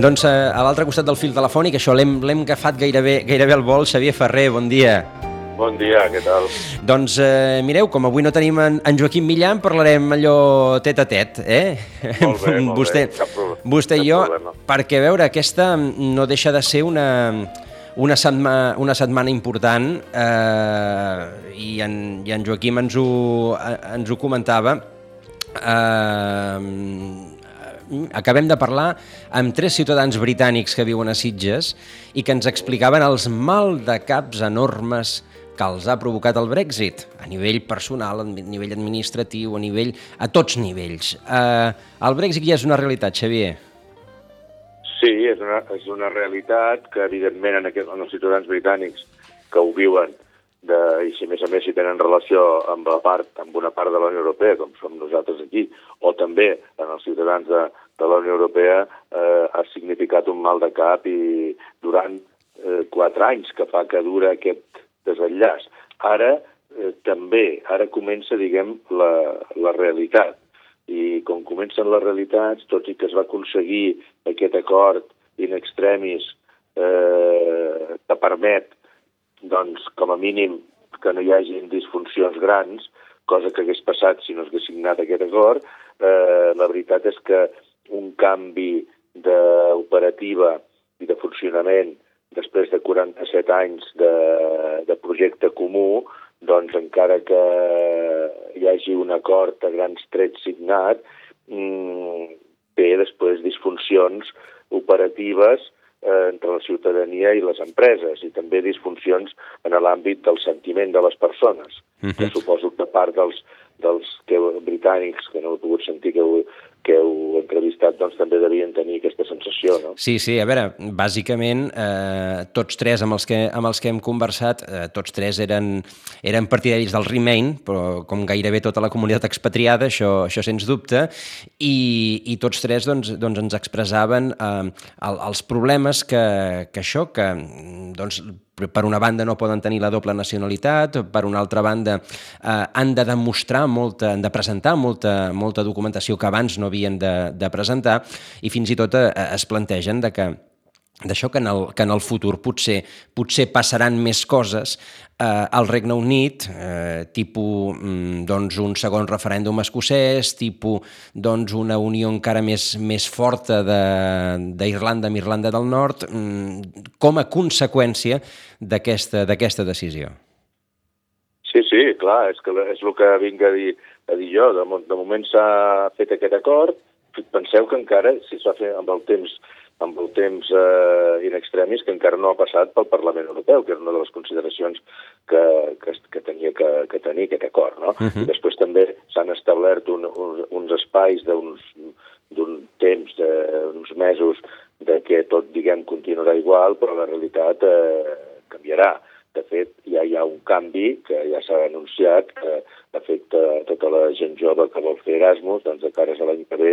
Doncs eh, a l'altre costat del fil telefònic, això l'hem agafat gairebé, gairebé al vol. Xavier Ferrer, bon dia. Bon dia, què tal? Doncs eh, mireu, com avui no tenim en, en Joaquim Millan, parlarem allò tet a tet, eh? Molt bé, molt vostè, bé, cap, problema, vostè i jo, problema. perquè veure, aquesta no deixa de ser una, una, setma, una setmana important eh, i, en, i en Joaquim ens ho, ens ho comentava. Eh, acabem de parlar amb tres ciutadans britànics que viuen a Sitges i que ens explicaven els mal de caps enormes que els ha provocat el Brexit, a nivell personal, a nivell administratiu, a nivell a tots nivells. Eh, el Brexit ja és una realitat, Xavier. Sí, és una, és una realitat que, evidentment, en, aquest, en els ciutadans britànics que ho viuen, de, i si a més a més si tenen relació amb, la part, amb una part de la Unió Europea, com som nosaltres aquí, o també en els ciutadans de, de la Unió Europea, eh, ha significat un mal de cap i durant eh, quatre anys que fa que dura aquest desenllaç. Ara eh, també, ara comença, diguem, la, la realitat. I com comencen les realitats, tot i que es va aconseguir aquest acord in extremis eh, que permet, doncs, com a mínim, que no hi hagi disfuncions grans, cosa que hagués passat si no s'hagués signat aquest acord, eh, la veritat és que un canvi d'operativa i de funcionament després de 47 anys de, de projecte comú, doncs encara que hi hagi un acord a grans trets signat, mmm, té després disfuncions operatives eh, entre la ciutadania i les empreses i també disfuncions en l'àmbit del sentiment de les persones, uh -huh. que suposo que part dels, dels que, britànics que no he pogut sentir que ho, que heu entrevistat doncs, també devien tenir aquesta sensació, no? Sí, sí, a veure, bàsicament eh, tots tres amb els que, amb els que hem conversat, eh, tots tres eren, eren partidaris del Remain, però com gairebé tota la comunitat expatriada, això, això sens dubte, i, i tots tres doncs, doncs ens expressaven eh, el, els problemes que, que això, que doncs, per una banda no poden tenir la doble nacionalitat, per una altra banda eh, han de demostrar molta, han de presentar molta, molta documentació que abans no havien de, de presentar i fins i tot eh, es plantegen de que d'això que, en el, que en el futur potser, potser passaran més coses eh, al Regne Unit, eh, tipus mm, doncs, un segon referèndum escocès, tipus doncs, una unió encara més, més forta d'Irlanda amb Irlanda del Nord, mm, com a conseqüència d'aquesta decisió. Sí, sí, clar, és, que és el que vinc a dir, a dir jo. De, de moment s'ha fet aquest acord, penseu que encara, si es va fer amb el temps amb el temps eh, in extremis que encara no ha passat pel Parlament Europeu, que era una de les consideracions que, que, que tenia que, que tenir aquest acord. No? Uh -huh. I després també s'han establert un, un, uns espais d'uns d'un temps, d'uns mesos, de que tot, diguem, continuarà igual, però la realitat eh, canviarà. De fet, ja hi ha un canvi que ja s'ha anunciat que afecta tota la gent jove que vol fer Erasmus, doncs de cares a l'any que ve,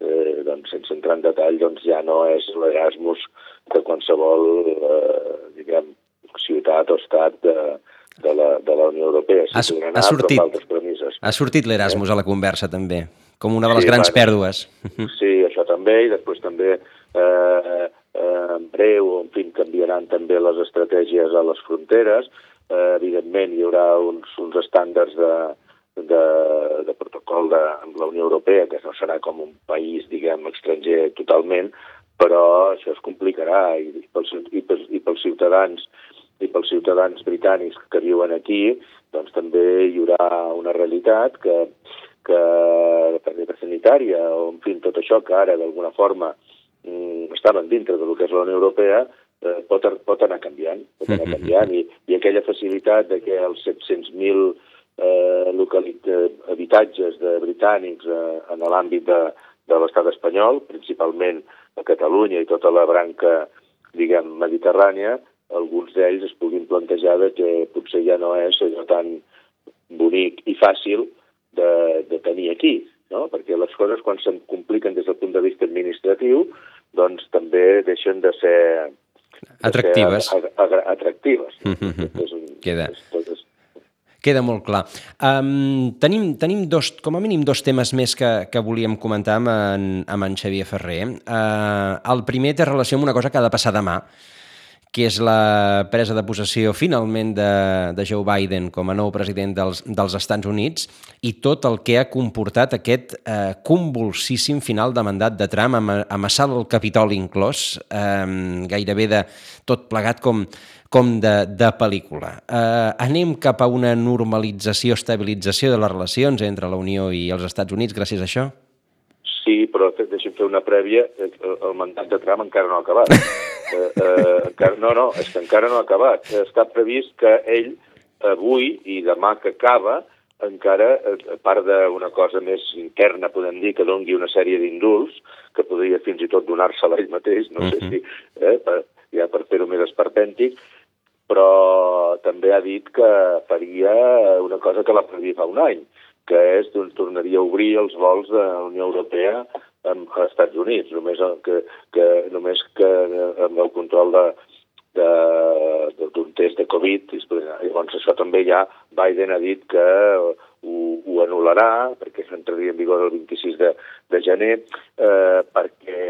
eh, doncs, sense entrar en detall, doncs ja no és l'Erasmus de qualsevol, eh, diguem, ciutat o estat de, de, la, de la Unió Europea. Ha, ha sortit, ha sortit l'Erasmus eh? a la conversa, també, com una de les sí, grans bueno, pèrdues. Sí, això també, i després també eh, eh, en breu, en fi, canviaran també les estratègies a les fronteres. Eh, evidentment, hi haurà uns, uns estàndards de, de, de protocol de, amb la Unió Europea, que no serà com un país, diguem, estranger totalment, però això es complicarà i, i, pels, i, pels, i pels ciutadans i pels ciutadans britànics que viuen aquí, doncs també hi haurà una realitat que, que la sanitària, o en fi, tot això que ara d'alguna forma estaven dintre del que és la Unió Europea, eh, pot, pot anar canviant, pot anar canviant, i, i aquella facilitat de que els 700.000 eh, eh, habitatges de britànics eh, en l'àmbit de, de l'estat espanyol, principalment a Catalunya i tota la branca, diguem, mediterrània, alguns d'ells es puguin plantejar de que potser ja no és allò tan bonic i fàcil de, de tenir aquí, no? perquè les coses quan se'n compliquen des del punt de vista administratiu doncs també deixen de ser atractives. De ser atractives. Mm -hmm. és un, Queda. És, tot és, Queda molt clar. Um, tenim, tenim dos, com a mínim dos temes més que, que volíem comentar amb en, amb en Xavier Ferrer. Uh, el primer té relació amb una cosa que ha de passar demà, que és la presa de possessió finalment de, de Joe Biden com a nou president dels, dels Estats Units i tot el que ha comportat aquest eh, convulsíssim final de mandat de Trump assalt al Capitoli inclòs, eh, gairebé de tot plegat com, com de, de pel·lícula. Eh, anem cap a una normalització, estabilització de les relacions entre la Unió i els Estats Units gràcies a això? Sí, però deixa'm fer una prèvia. Eh, el mandat de Trump encara no ha acabat. eh, eh, encara, no, no, és que encara no ha acabat. Està previst que ell avui i demà que acaba encara, eh, a part d'una cosa més interna, podem dir, que dongui una sèrie d'indults, que podria fins i tot donar-se-la ell mateix, no uh -huh. sé si, eh, per, ja per fer-ho més esperpèntic, però també ha dit que faria una cosa que la previa fa un any, que és doncs, tornaria a obrir els vols de la Unió Europea amb els Estats Units, només que, que, només que amb el control de, d'un test de Covid. Llavors això també ja Biden ha dit que ho, ho anul·larà, perquè s'entraria en vigor el 26 de, de gener, eh, perquè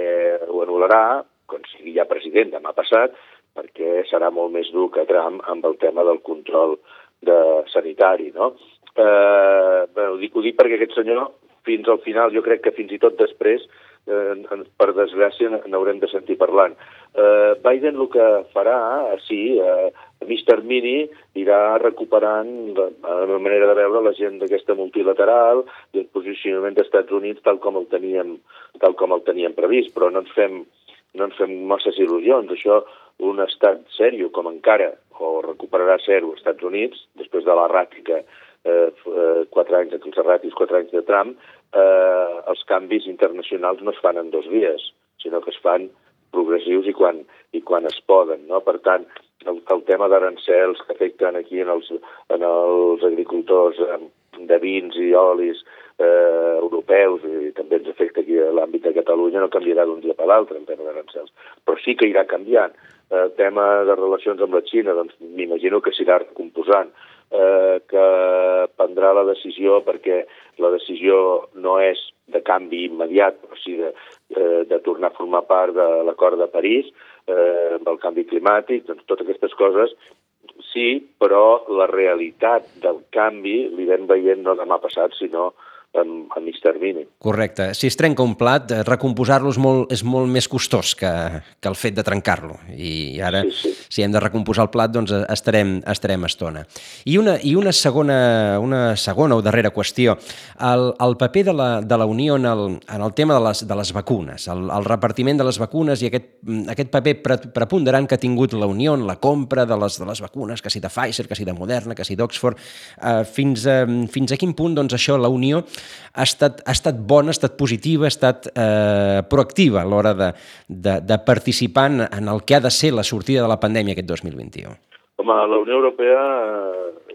ho anul·larà, quan sigui ja president demà passat, perquè serà molt més dur que Trump amb el tema del control de sanitari, no? Eh, bé, ho, dic, ho dic perquè aquest senyor, fins al final, jo crec que fins i tot després, eh, per desgràcia, n'haurem de sentir parlant. Eh, Biden el que farà, sí, eh, Mr. Mini irà recuperant la, la manera de veure la gent d'aquesta multilateral i el posicionament dels Estats Units tal com el teníem, tal com el teníem previst, però no ens fem, no ens fem masses il·lusions. Això un estat sèrio com encara, o recuperarà zero als Estats Units, després de la ràtica eh, eh, quatre anys, els erratis quatre anys de Trump, eh, els canvis internacionals no es fan en dos dies, sinó que es fan progressius i quan, i quan es poden. No? Per tant, el, el tema d'arancels que afecten aquí en els, en els agricultors de vins i olis eh, europeus i també ens afecta aquí a l'àmbit de Catalunya no canviarà d'un dia per l'altre en tema d'arancels, però sí que irà canviant eh, tema de relacions amb la Xina, doncs m'imagino que s'irà recomposant, eh, que prendrà la decisió perquè la decisió no és de canvi immediat, però sí de, eh, de tornar a formar part de l'acord de París, eh, amb el canvi climàtic, doncs totes aquestes coses. Sí, però la realitat del canvi vam veient no demà passat, sinó en, a mig termini. Correcte. Si es trenca un plat, eh, recomposar-lo és, molt, és molt més costós que, que el fet de trencar-lo. I ara, sí, sí. si hem de recomposar el plat, doncs eh, estarem, estarem estona. I una, i una, segona, una segona o darrera qüestió. El, el paper de la, de la Unió en el, en el tema de les, de les vacunes, el, el repartiment de les vacunes i aquest, aquest paper pre, preponderant que ha tingut la Unió en la compra de les, de les vacunes, que si de Pfizer, que si de Moderna, que si d'Oxford, eh, fins, a, fins a quin punt doncs, això la Unió ha estat, ha estat bona, ha estat positiva, ha estat eh, proactiva a l'hora de, de, de participar en, el que ha de ser la sortida de la pandèmia aquest 2021? Home, la Unió Europea eh,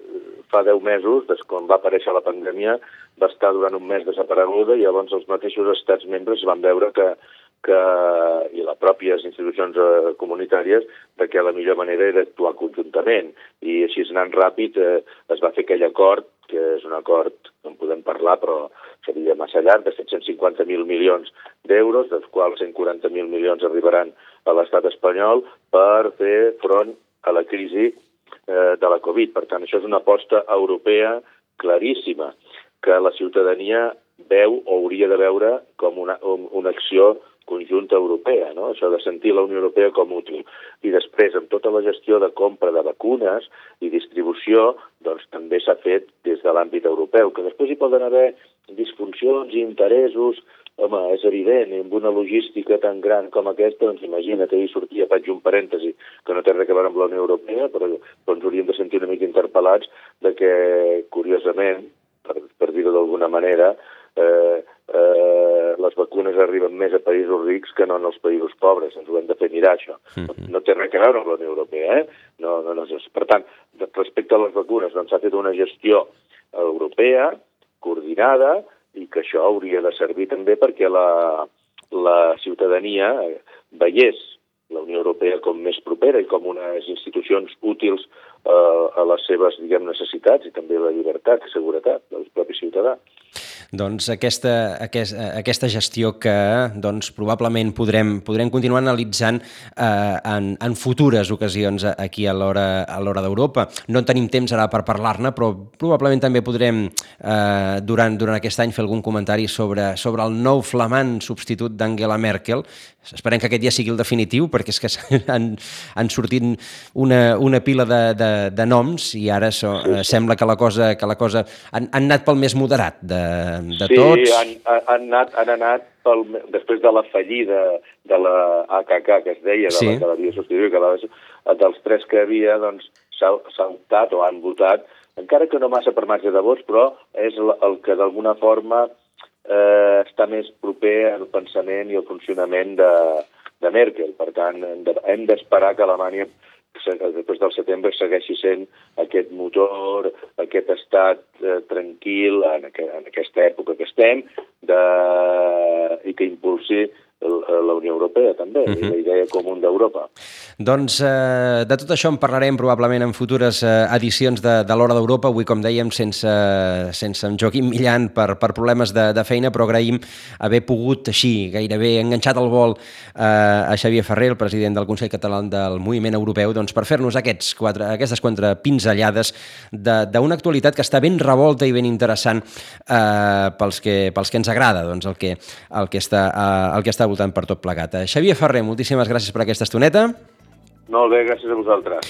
fa 10 mesos, des quan va aparèixer la pandèmia, va estar durant un mes desapareguda i llavors els mateixos estats membres van veure que, que, i les pròpies institucions eh, comunitàries de que la millor manera era actuar conjuntament. I així anant ràpid eh, es va fer aquell acord, que és un acord que en podem parlar, però seria massa llarg, de 750.000 milions d'euros, dels quals 140.000 milions arribaran a l'estat espanyol per fer front a la crisi eh, de la Covid. Per tant, això és una aposta europea claríssima, que la ciutadania veu o hauria de veure com una, una acció conjunta europea, no? això de sentir la Unió Europea com útil. I després, amb tota la gestió de compra de vacunes i distribució, doncs també s'ha fet des de l'àmbit europeu, que després hi poden haver disfuncions i interessos, home, és evident, amb una logística tan gran com aquesta, doncs imagina't, ahir sortia, faig un parèntesi, que no té res a veure amb la Unió Europea, però doncs hauríem de sentir una mica interpel·lats de que, curiosament, per, per dir-ho d'alguna manera, eh, eh, les vacunes arriben més a països rics que no en els països pobres. Ens ho hem de fer mirar, això. Mm -hmm. No té res a veure amb la Unió Europea, eh? No, no, no. Per tant, respecte a les vacunes, doncs s'ha fet una gestió europea, coordinada, i que això hauria de servir també perquè la, la ciutadania veiés la Unió Europea com més propera i com unes institucions útils eh, a les seves diguem, necessitats i també la llibertat i seguretat del propi ciutadà doncs, aquesta, aquest, aquesta gestió que doncs, probablement podrem, podrem continuar analitzant eh, en, en futures ocasions aquí a l'hora d'Europa. No en tenim temps ara per parlar-ne, però probablement també podrem eh, durant, durant aquest any fer algun comentari sobre, sobre el nou flamant substitut d'Angela Merkel. Esperem que aquest dia sigui el definitiu, perquè és que han, han sortit una, una pila de, de, de noms i ara so, eh, sembla que la cosa, que la cosa han, han anat pel més moderat de, de sí, tots. Sí, han, han, anat, han anat pel, després de la fallida de la AKK, que es deia, de sí. la que l'havia substituït, que la, dels tres que havia, doncs, s'ha optat o han votat, encara que no massa per marge de vots, però és el, el que d'alguna forma eh, està més proper al pensament i al funcionament de, de Merkel. Per tant, hem d'esperar que Alemanya després del setembre segueixi sent aquest motor, aquest estat eh, tranquil en, aqu en aquesta època que estem de, i que impulsi la Unió Europea també, uh -huh. i la idea comú d'Europa. Doncs eh, de tot això en parlarem probablement en futures eh, edicions de, de l'Hora d'Europa, avui com dèiem sense, sense en Joaquim Millan per, per problemes de, de feina, però agraïm haver pogut així, gairebé enganxat al vol eh, a Xavier Ferrer, el president del Consell Català del Moviment Europeu, doncs per fer-nos aquests quatre, aquestes quatre pinzellades d'una actualitat que està ben revolta i ben interessant eh, pels, que, pels que ens agrada doncs, el, que, el, que està, eh, el que està voltant per tot plegat. Eh, Xavier Ferrer, moltíssimes gràcies per aquesta estoneta. Molt bé, gràcies a vosaltres.